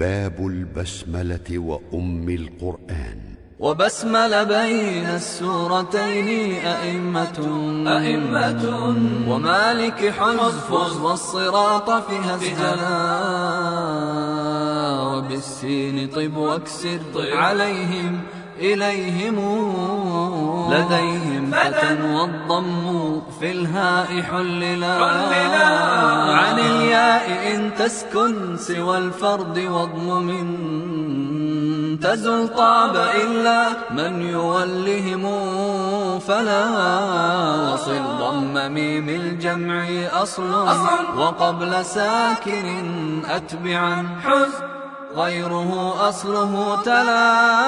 باب البسملة وأم القرآن. وبسمل بين السورتين أئمة. أئمة. ومالك حفظ والصراط فيها السلا وبالسين طب واكسر. عليهم إليهم. لديهم فتى والضم في الهاء حللا. عن الياء تسكن سوى الفرد واضمم تزل طاب إلا من يولهم فلا وصل ضم ميم الجمع أصل وقبل ساكن أتبعا. حزن غيره أصله تلا.